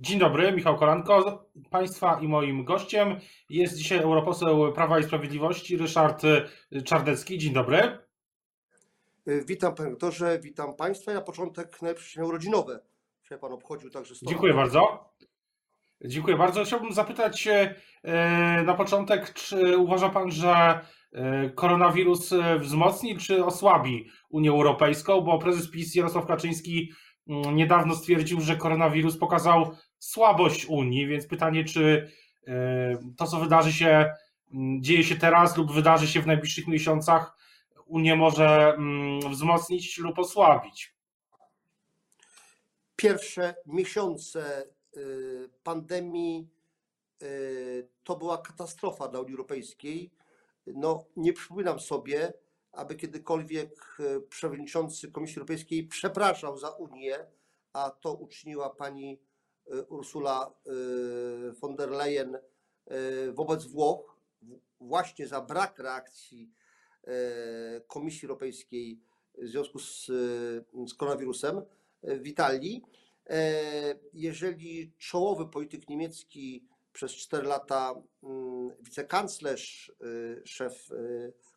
Dzień dobry, Michał Kolanko. Państwa i moim gościem jest dzisiaj europoseł Prawa i Sprawiedliwości Ryszard Czarnecki. Dzień dobry. Witam panie doktorze, witam państwa na początek najlepsze urodzinowe. Dzisiaj pan obchodził także 100 Dziękuję lat. bardzo. Dziękuję bardzo. Chciałbym zapytać się e, na początek, czy uważa pan, że e, koronawirus e, wzmocni czy osłabi Unię Europejską, bo prezes PiS Jarosław Kaczyński niedawno stwierdził, że koronawirus pokazał słabość Unii, więc pytanie, czy e, to, co wydarzy się, m, dzieje się teraz lub wydarzy się w najbliższych miesiącach, Unię może mm, wzmocnić lub osłabić. Pierwsze miesiące y, pandemii y, to była katastrofa dla Unii Europejskiej. No, nie przypominam sobie, aby kiedykolwiek y, przewodniczący Komisji Europejskiej przepraszał za Unię, a to uczyniła pani y, Ursula y, von der Leyen wobec Włoch, właśnie za brak reakcji e, Komisji Europejskiej w związku z, e, z koronawirusem e, w Italii. E, Jeżeli czołowy polityk niemiecki przez 4 lata mm, wicekanclerz, e, szef e,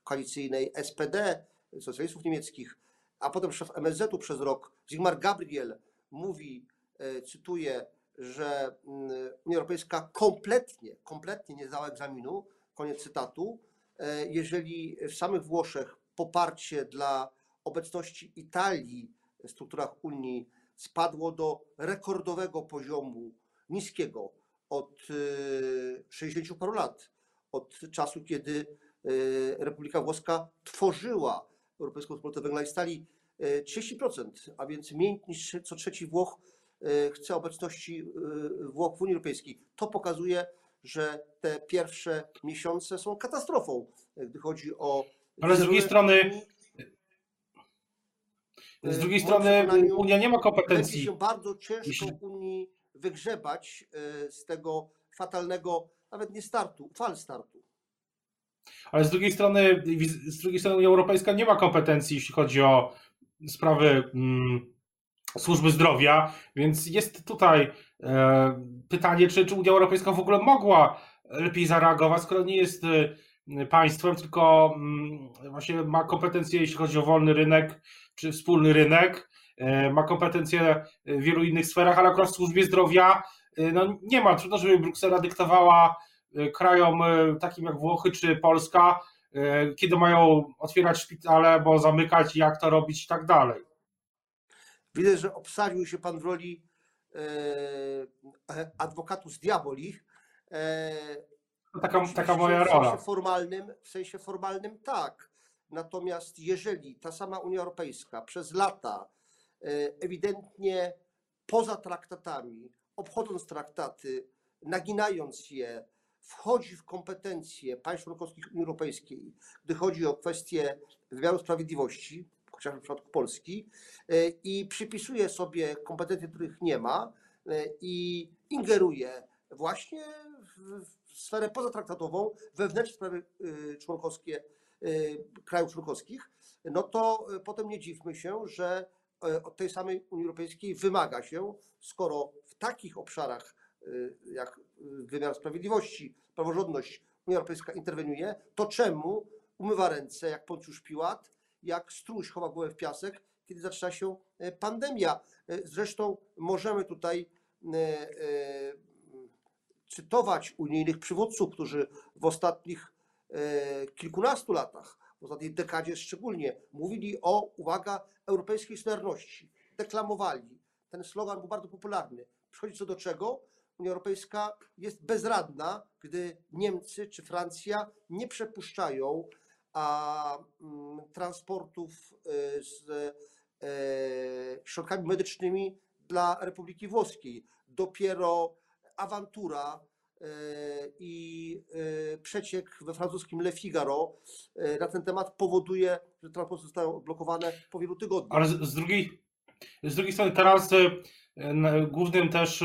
koalicyjnej SPD, socjalistów niemieckich, a potem szef MSZ-u przez rok, Sigmar Gabriel mówi, e, cytuję, że mm, Unia Europejska kompletnie, kompletnie nie zdała egzaminu, koniec cytatu, jeżeli w samych Włoszech poparcie dla obecności Italii w strukturach Unii spadło do rekordowego poziomu, niskiego, od e, 60 paru lat, od czasu, kiedy e, Republika Włoska tworzyła Europejską Wspólnotę Węgla i Stali, e, 30%, a więc mniej niż co trzeci Włoch e, chce obecności e, Włoch w Unii Europejskiej. To pokazuje, że te pierwsze miesiące są katastrofą, gdy chodzi o. Ale z drugiej strony-. Z drugiej strony Unia nie ma kompetencji. się bardzo ciężko Unii wygrzebać e, z tego fatalnego, nawet nie startu, fal startu. Ale z drugiej strony, z drugiej strony Unia Europejska nie ma kompetencji, jeśli chodzi o sprawy mm, służby zdrowia, więc jest tutaj e, pytanie, czy, czy Unia Europejska w ogóle mogła lepiej zareagować, skoro nie jest e, państwem, tylko mm, właśnie ma kompetencje, jeśli chodzi o wolny rynek czy wspólny rynek, ma kompetencje w wielu innych sferach, ale akurat w służbie zdrowia e, no, nie ma. Trudno, żeby Bruksela dyktowała e, krajom e, takim jak Włochy czy Polska, e, kiedy mają otwierać szpitale, bo zamykać, jak to robić i tak dalej. Widzę, że obsadził się pan w roli e, advocatus diaboli. E, To Taka, taka moja w sensie rola. Formalnym, w sensie formalnym tak. Natomiast jeżeli ta sama Unia Europejska przez lata e, ewidentnie poza traktatami, obchodząc traktaty, naginając je, wchodzi w kompetencje państw członkowskich Unii Europejskiej, gdy chodzi o kwestie wymiaru sprawiedliwości, chociażby w przypadku Polski, e, i przypisuje sobie kompetencje, których nie ma e, i ingeruje właśnie w, sferę pozatraktatową, wewnętrzne sprawy członkowskie krajów członkowskich, no to potem nie dziwmy się, że od tej samej Unii Europejskiej wymaga się, skoro w takich obszarach y, jak y, wymiar sprawiedliwości, praworządność Unia Europejska interweniuje, to czemu umywa ręce jak Poncjusz Piłat, jak struś chowa głowę w piasek, kiedy zaczyna się pandemia. Zresztą możemy tutaj cytować unijnych przywódców, którzy w ostatnich e, kilkunastu latach, w ostatniej dekadzie szczególnie, mówili o, uwaga, europejskiej solidarności. Deklamowali. Ten slogan był bardzo popularny. Przychodzi co do czego? Unia Europejska jest bezradna, gdy Niemcy czy Francja nie przepuszczają a, mm, transportów e, z e, środkami medycznymi dla Republiki Włoskiej. Dopiero awantura i e, przeciek we francuskim Le Figaro e, na ten temat powoduje, że transporty zostają odblokowane po wielu tygodniach. Ale z, drugiej, z drugiej strony teraz e, głównym też,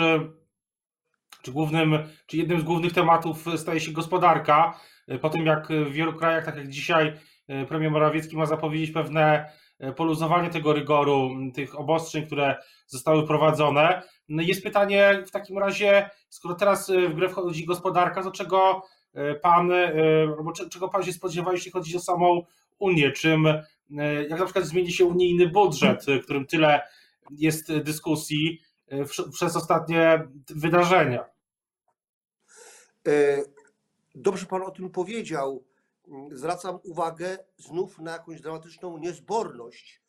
czy głównym, czy jednym z głównych tematów staje się gospodarka. Po tym jak w wielu krajach, tak jak dzisiaj premier Morawiecki ma zapowiedzieć pewne poluzowanie tego rygoru, tych obostrzeń, które zostały wprowadzone, No jest pytanie w takim razie, skoro teraz w grę wchodzi gospodarka, to czego pan, albo czego pan się spodziewa, jeśli chodzi o samą Unię? Czym, jak na przykład zmieni się unijny budżet, którym tyle jest dyskusji przez ostatnie wydarzenia? Dobrze pan o tym powiedział. Zwracam uwagę znów na jakąś dramatyczną niezborność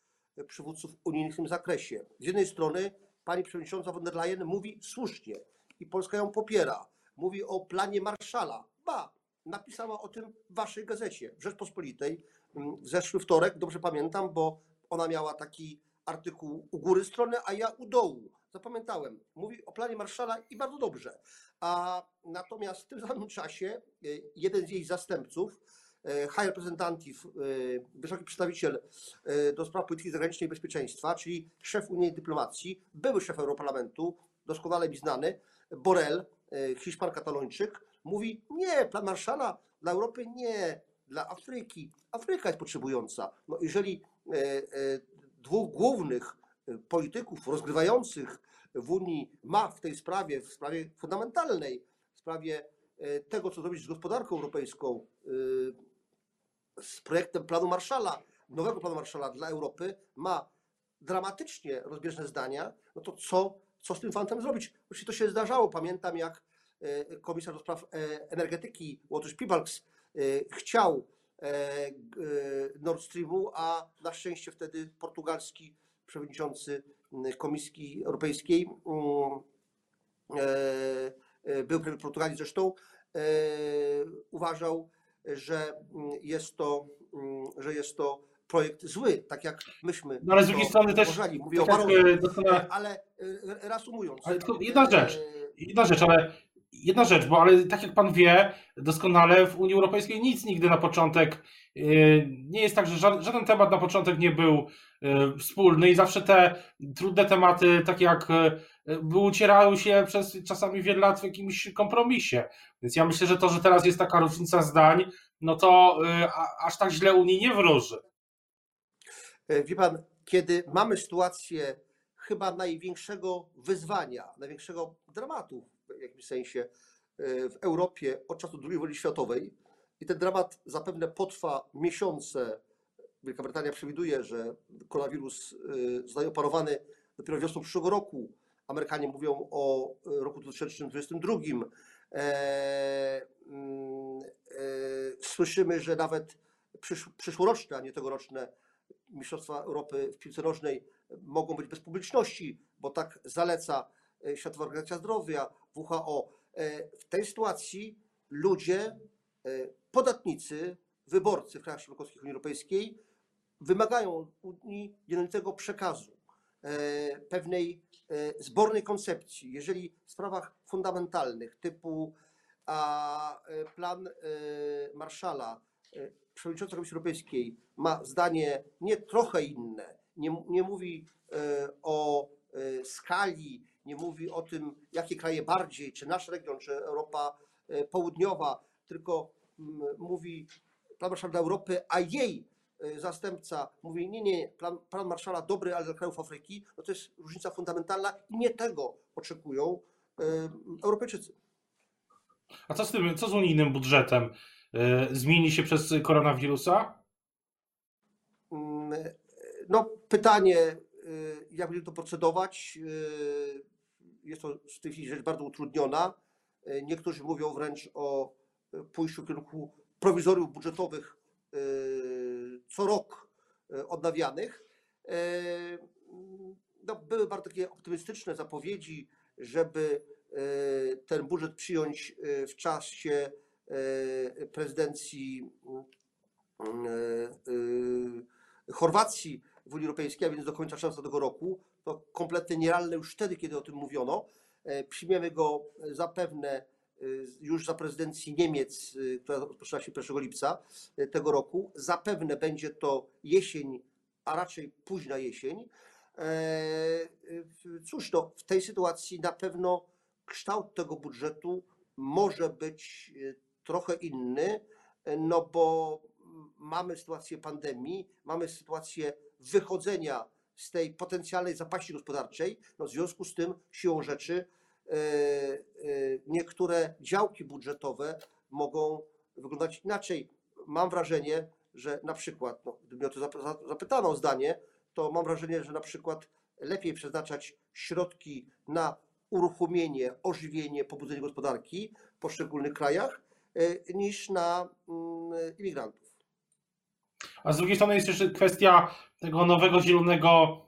przywódców unijnych w tym zakresie. Z jednej strony pani przewodnicząca von der Leyen mówi słusznie i Polska ją popiera. Mówi o planie Marszala. Ba, napisała o tym w waszej gazecie w Rzeczpospolitej w zeszły wtorek, dobrze pamiętam, bo ona miała taki artykuł u góry strony, a ja u dołu. Zapamiętałem. Mówi o planie Marszala i bardzo dobrze. A natomiast w tym samym czasie jeden z jej zastępców, high representative, wysoki przedstawiciel do spraw polityki zagranicznej i bezpieczeństwa, czyli szef unijnej dyplomacji, były szef Europarlamentu, doskonale mi znany, Borrell, Hiszpan Katalończyk, mówi nie, plan Marszala dla Europy nie, dla Afryki. Afryka jest potrzebująca. No jeżeli dwóch głównych polityków rozgrywających w Unii ma w tej sprawie, w sprawie fundamentalnej, w sprawie tego, co zrobić z gospodarką europejską, z projektem planu Marszala, nowego planu Marszala dla Europy, ma dramatycznie rozbieżne zdania, no to co, co z tym fantem zrobić? Oczywiście to się zdarzało. Pamiętam, jak komisarz do spraw energetyki Łotysz Pibalks chciał Nord Streamu, a na szczęście wtedy portugalski przewodniczący Komisji Europejskiej był premier Portugalii zresztą, uważał, że jest to, że jest to projekt zły, tak jak myśmy. No ale z drugiej strony też. Mówię o tak Barozie. e, doskonale- Ale e, reasumując. Ale tylko jedna rzecz. e, Jedna rzecz, ale jedna rzecz, bo ale tak jak pan wie, doskonale w Unii Europejskiej nic nigdy na początek nie jest tak, że żaden, temat na początek nie był wspólny i zawsze te trudne tematy, takie jak yy, by ucierały się przez czasami wiele lat w jakimś kompromisie. Więc ja myślę, że to, że teraz jest taka różnica zdań, no to yy, a, aż tak źle Unii nie wróży. E, Wie pan, kiedy mamy sytuację chyba największego wyzwania, największego dramatu w jakimś sensie e, w Europie od czasu II wojny światowej i ten dramat zapewne potrwa miesiące. Wielka Brytania przewiduje, że koronawirus e, zostanie oparowany dopiero wiosną przyszłego roku. Amerykanie mówią o e, roku 2022. E, mm, e, Słyszymy, że nawet przysz, przyszłoroczne, a nie tegoroczne Mistrzostwa Europy w piłce nożnej mogą być bez publiczności, bo tak zaleca Światowa Organizacja Zdrowia, WHO. W tej sytuacji ludzie, podatnicy, wyborcy w krajach członkowskich Unii Europejskiej wymagają od Unii jednolitego przekazu, pewnej e, zbornej koncepcji. Jeżeli w sprawach fundamentalnych typu a, e, plan e, Marszala, e, przewodniczący Komisji Europejskiej ma zdanie nie trochę inne, nie, nie mówi e, o e, skali, nie mówi o tym, jakie kraje bardziej, czy nasz region, czy Europa e, Południowa, tylko mówi plan Marszala dla Europy, a jej e, zastępca mówi, nie, nie, plan, plan Marszala dobry, ale dla krajów Afryki, no to jest różnica fundamentalna i nie tego oczekują e, Europejczycy. A co z tym, co z unijnym budżetem? Yy, Zmieni się przez koronawirusa? Mm, No, pytanie, y, jak będzie to procedować. y, Jest to w tej chwili rzecz bardzo utrudniona. Y, Niektórzy mówią wręcz o y, pójściu w kierunku prowizoriów budżetowych y, co rok y, odnawianych. Mm, No, były bardzo takie optymistyczne zapowiedzi, żeby y, ten budżet przyjąć w czasie prezydencji y, Chorwacji w Unii Europejskiej, a więc do końca czerwca tego roku. To kompletnie nierealne już wtedy, kiedy o tym mówiono. E, Przyjmiemy go zapewne już za prezydencji Niemiec, y, która rozpoczyna się 1 lipca y, tego roku. Zapewne będzie to jesień, a raczej późna jesień. E, y, Cóż, no, w tej sytuacji na pewno kształt tego budżetu może być y, trochę inny, no bo mamy sytuację pandemii, mamy sytuację wychodzenia z tej potencjalnej zapaści gospodarczej. No, w związku z tym, siłą rzeczy, e, e, niektóre działki budżetowe mogą wyglądać inaczej. Mam wrażenie, że na przykład, no, gdyby o to zap- za- zapytano o zdanie, to mam wrażenie, że na przykład lepiej przeznaczać środki na uruchomienie, ożywienie, pobudzenie gospodarki w poszczególnych krajach e, niż na mm, imigrantów. A z drugiej strony jest jeszcze kwestia tego nowego zielonego e,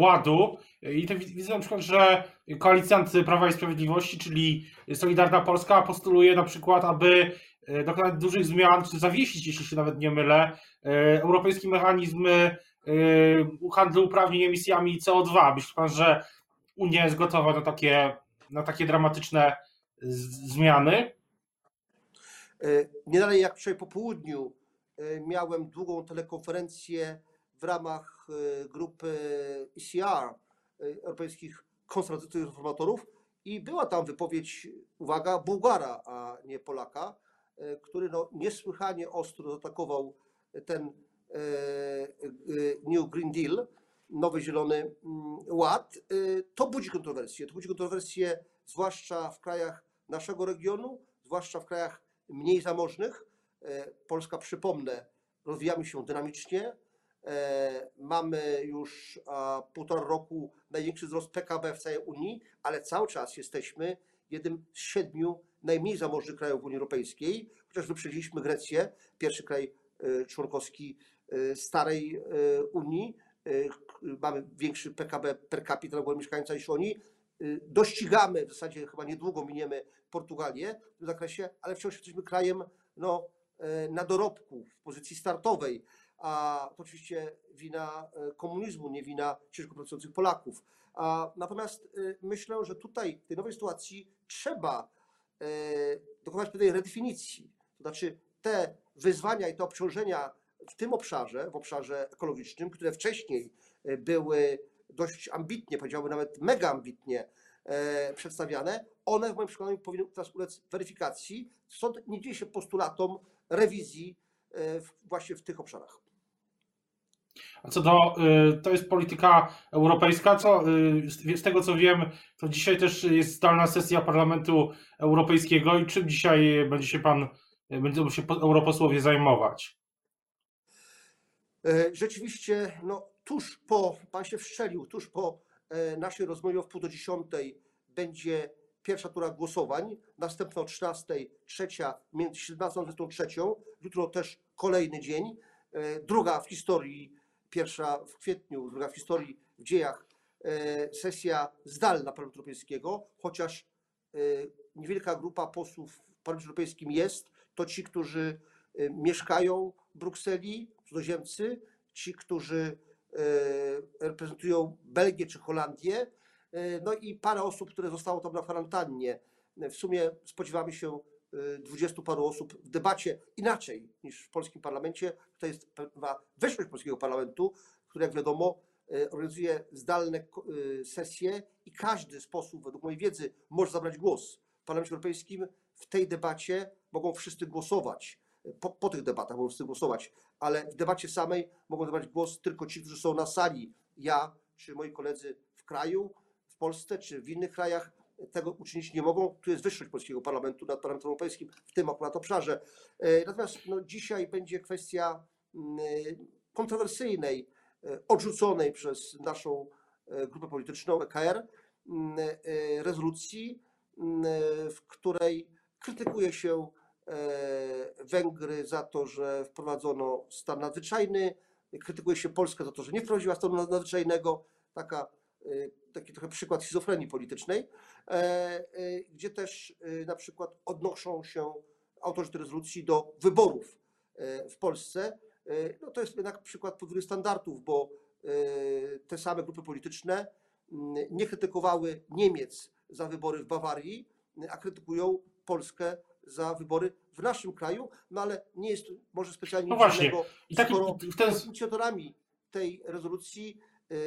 ładu. I to wid- widzę na przykład, że koalicjant Prawa i Sprawiedliwości, czyli Solidarna Polska, postuluje na przykład, aby e, dokonać dużych zmian, czy zawiesić, jeśli się nawet nie mylę, e, europejski mechanizm e, handlu uprawnień emisjami CO2. Myśli pan, że Unia jest gotowa na takie, na takie dramatyczne zmiany? E, Nie dalej jak wczoraj po południu e, miałem długą telekonferencję w ramach e, grupy ECR, e, Europejskich Konserwatystów i Reformatorów i była tam wypowiedź, uwaga, Bułgara, a nie Polaka, e, który no niesłychanie ostro zaatakował ten New Green Deal, nowy zielony mm, ład. To budzi kontrowersje. To budzi kontrowersje zwłaszcza w krajach naszego regionu, zwłaszcza w krajach mniej zamożnych. Polska, przypomnę, rozwijamy się dynamicznie. E, Mamy już półtora roku największy wzrost PKB w całej Unii, ale cały czas jesteśmy jednym z siedmiu najmniej zamożnych krajów Unii Europejskiej, chociaż wyprzedziliśmy Grecję, pierwszy kraj e, członkowski e, starej Unii. Mamy większy PKB per capita na mieszkańca niż oni. Dościgamy, w zasadzie chyba niedługo miniemy Portugalię w tym zakresie, ale wciąż jesteśmy krajem no, na dorobku, w pozycji startowej, a to oczywiście wina e, komunizmu, nie wina ciężko pracujących Polaków. A, natomiast e, myślę, że tutaj w tej nowej sytuacji trzeba e, dokonać pewnej redefinicji. To znaczy te wyzwania i te obciążenia w tym obszarze, w obszarze ekologicznym, które wcześniej były dość ambitnie, powiedziałbym nawet mega ambitnie przedstawiane, one w moim przekonaniu powinny teraz ulec weryfikacji. Stąd nie dzieje się postulatom rewizji właśnie w tych obszarach. A co do, y, to jest polityka europejska, co y, z tego co wiem, to dzisiaj też jest zdalna sesja Parlamentu Europejskiego i czym dzisiaj będzie się pan, będą się po- europosłowie zajmować? E, Rzeczywiście, no tuż po, pan się wszczelił, tuż po e, naszej rozmowie o wpół do dziesiątej będzie pierwsza tura głosowań, następna o 13, trzecia między 17 a 23, jutro też kolejny dzień, e, druga w historii, pierwsza w kwietniu, druga w historii, w dziejach e, sesja zdalna Parlamentu Europejskiego, chociaż e, niewielka grupa posłów w Parlamencie Europejskim jest, to ci, którzy e, mieszkają w Brukseli, cudzoziemcy, ci, którzy reprezentują Belgię czy Holandię, no i parę osób, które zostało tam na kwarantannie. W sumie spodziewamy się dwudziestu paru osób w debacie inaczej niż w polskim parlamencie. Tutaj jest pewna weszłość polskiego parlamentu, który jak wiadomo e, organizuje zdalne e, sesje i każdy z posłów, według mojej wiedzy, może zabrać głos. W Parlamencie Europejskim w tej debacie mogą wszyscy głosować. Po, po tych debatach mogą wszyscy głosować, ale w debacie samej mogą zabrać głos tylko ci, którzy są na sali. Ja czy moi koledzy w kraju, w Polsce czy w innych krajach tego uczynić nie mogą. Tu jest wyższość polskiego parlamentu nad Parlamentem Europejskim w tym akurat obszarze. E, Natomiast no, dzisiaj będzie kwestia mm, kontrowersyjnej, e, odrzuconej przez naszą e, grupę polityczną EKR mm, rezolucji, mm, w której krytykuje się Węgry za to, że wprowadzono stan nadzwyczajny, krytykuje się Polskę za to, że nie wprowadziła stanu nadzwyczajnego. Taka, taki trochę przykład schizofrenii politycznej, e, e, gdzie też e, na przykład odnoszą się autorzy tej rezolucji do wyborów e, w Polsce. E, No to jest jednak przykład podwójnych standardów, bo e, te same grupy polityczne nie krytykowały Niemiec za wybory w Bawarii, a krytykują Polskę za wybory w naszym kraju, no ale nie jest to może specjalnie No nic właśnie. dziwnego, I tak skoro w ten, inicjatorami tej rezolucji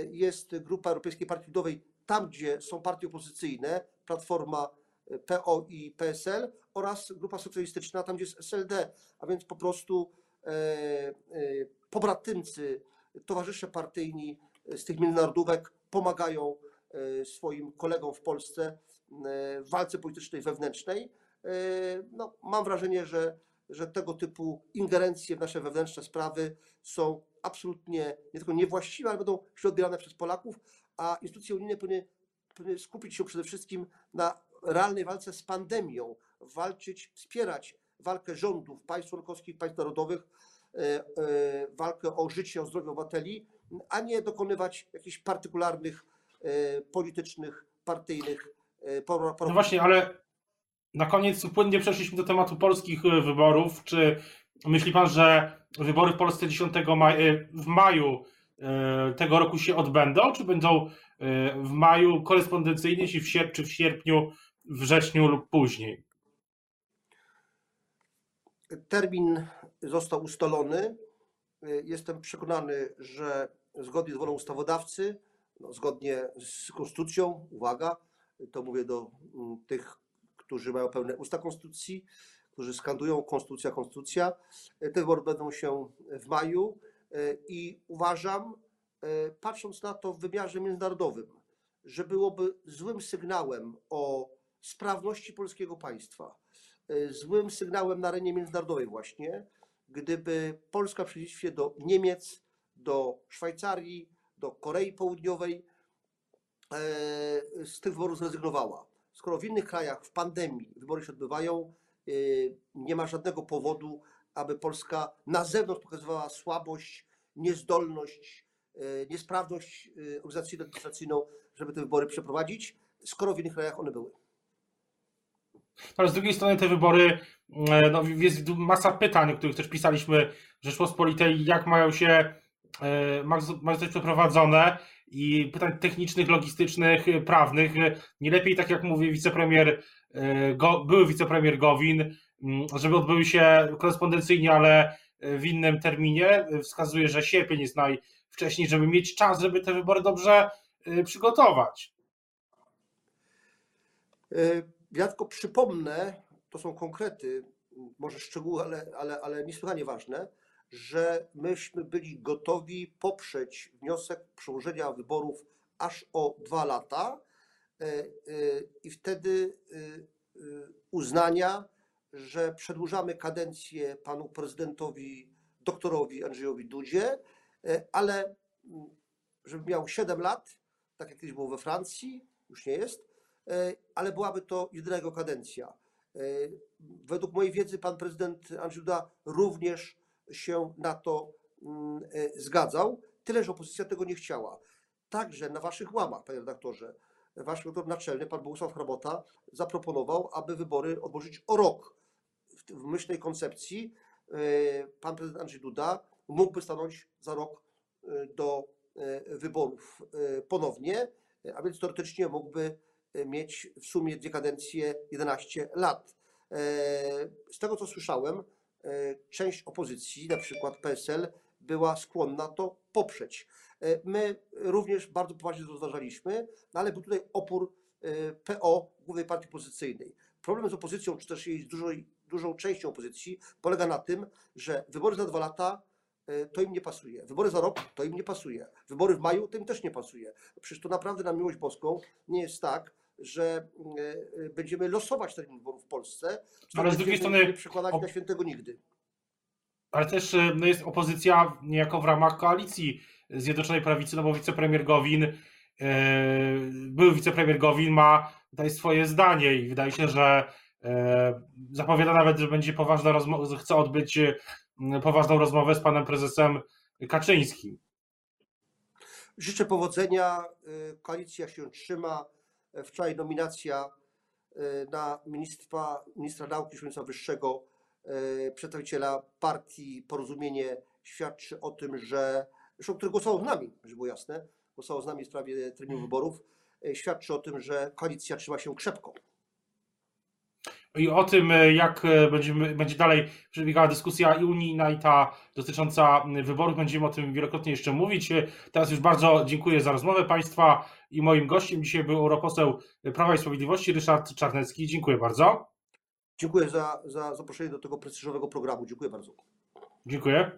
jest Grupa Europejskiej Partii Ludowej, tam gdzie są partie opozycyjne, Platforma, y, PO i PSL oraz Grupa Socjalistyczna, tam gdzie jest SLD, a więc po prostu e, e, pobratymcy, towarzysze partyjni z tych międzynarodówek pomagają swoim kolegom w Polsce w walce politycznej wewnętrznej. No, mam wrażenie, że, że tego typu ingerencje w nasze wewnętrzne sprawy są absolutnie nie tylko niewłaściwe, ale będą źle odbierane przez Polaków, a instytucje unijne powinny, powinny skupić się przede wszystkim na realnej walce z pandemią, walczyć, wspierać walkę rządów, państw członkowskich, państw narodowych, e, e, walkę o życie, o zdrowie obywateli, a nie dokonywać jakichś partykularnych, e, politycznych, partyjnych e, por- por- No właśnie, ale na koniec płynnie przeszliśmy do tematu polskich wyborów. Czy myśli pan, że wybory w Polsce 10 maja, w maju e, tego roku się odbędą, czy będą e, w maju korespondencyjnie, czy w sierpniu, w sierpniu, wrześniu lub później? Termin został ustalony. Jestem przekonany, że zgodnie z wolą ustawodawcy, no, zgodnie z konstytucją, uwaga, to mówię do tych, którzy mają pełne usta konstytucji, którzy skandują konstytucja, konstytucja, te wybory będą się w maju e, i uważam, e, patrząc na to w wymiarze międzynarodowym, że byłoby złym sygnałem o sprawności polskiego państwa, e, złym sygnałem na arenie międzynarodowej właśnie, gdyby Polska w przeciwieństwie do Niemiec, do Szwajcarii, do Korei Południowej e, z tych wyborów zrezygnowała. Skoro w innych krajach w pandemii wybory się odbywają, e, nie ma żadnego powodu, aby Polska na zewnątrz pokazywała słabość, niezdolność, e, niesprawność organizacyjną, administracyjną, żeby te wybory przeprowadzić, skoro w innych krajach one były. Ale z drugiej strony te wybory, e, no, jest masa pytań, o których też pisaliśmy w Rzeczpospolitej, jak mają się, e, ma ma zostać przeprowadzone i pytań technicznych, logistycznych, e, prawnych. Nie lepiej, tak jak mówi wicepremier, e, były wicepremier Gowin, m, żeby odbyły się korespondencyjnie, ale w innym terminie. Wskazuje, że sierpień jest najwcześniej, żeby mieć czas, żeby te wybory dobrze e, przygotować. E, Ja tylko przypomnę, to są konkrety, może szczegóły, ale, ale, ale niesłychanie ważne, że myśmy byli gotowi poprzeć wniosek przełożenia wyborów aż o dwa lata e, e, i wtedy e, uznania, że przedłużamy kadencję panu prezydentowi, doktorowi Andrzejowi Dudzie, ale mm, żeby miał 7 lat, tak jak kiedyś było we Francji, już nie jest, ale byłaby to jedyna jego kadencja. Według mojej wiedzy pan prezydent Andrzej Duda również się na to mm, e, zgadzał, tyle że opozycja tego nie chciała. Także na waszych łamach, panie redaktorze, wasz redaktor naczelny, pan Bogusław Hrabota, zaproponował, aby wybory odłożyć o rok. W, w myśl tej koncepcji e, pan prezydent Andrzej Duda mógłby stanąć za rok e, do wyborów ponownie, a więc teoretycznie mógłby mieć w sumie dwie kadencje 11 lat. Z tego co słyszałem, część opozycji, na przykład PSL, była skłonna to poprzeć. E, My również bardzo poważnie to rozważaliśmy, no ale był tutaj opór e, PO, głównej partii opozycyjnej. Problem z opozycją, czy też jej dużej, dużą częścią opozycji, polega na tym, że wybory za dwa lata e, to im nie pasuje. Wybory za rok to im nie pasuje. Wybory w maju to im też nie pasuje. Przecież to naprawdę na miłość boską nie jest tak, że e, e, będziemy losować termin wyborów w Polsce. czy Ale z drugiej strony przekładać op- na świętego nigdy. Ale też y, no jest opozycja niejako w ramach koalicji Zjednoczonej Prawicy, no bo wicepremier Gowin, yy, były wicepremier Gowin ma tutaj swoje zdanie i wydaje się, że yy, zapowiada nawet, że będzie poważna rozmowa, chce odbyć poważną rozmowę z panem prezesem Kaczyńskim. Życzę powodzenia. Koalicja się trzyma. E, Wczoraj nominacja y, na ministra, ministra nauki i szkolnictwa wyższego y, przedstawiciela partii Porozumienie świadczy o tym, że, który głosował z nami, żeby było jasne, głosował z nami w sprawie terminu wyborów, y, świadczy o tym, że koalicja trzyma się krzepko. I o tym, y, jak y, będziemy, będzie dalej przebiegała dyskusja i unijna, i ta dotycząca wyborów, będziemy o tym wielokrotnie jeszcze mówić. Y, Teraz już bardzo dziękuję za rozmowę Państwa i moim gościem dzisiaj był europoseł Prawa i Sprawiedliwości Ryszard Czarnecki. Dziękuję bardzo. Dziękuję za, za zaproszenie do tego prestiżowego programu. Dziękuję bardzo. Dziękuję.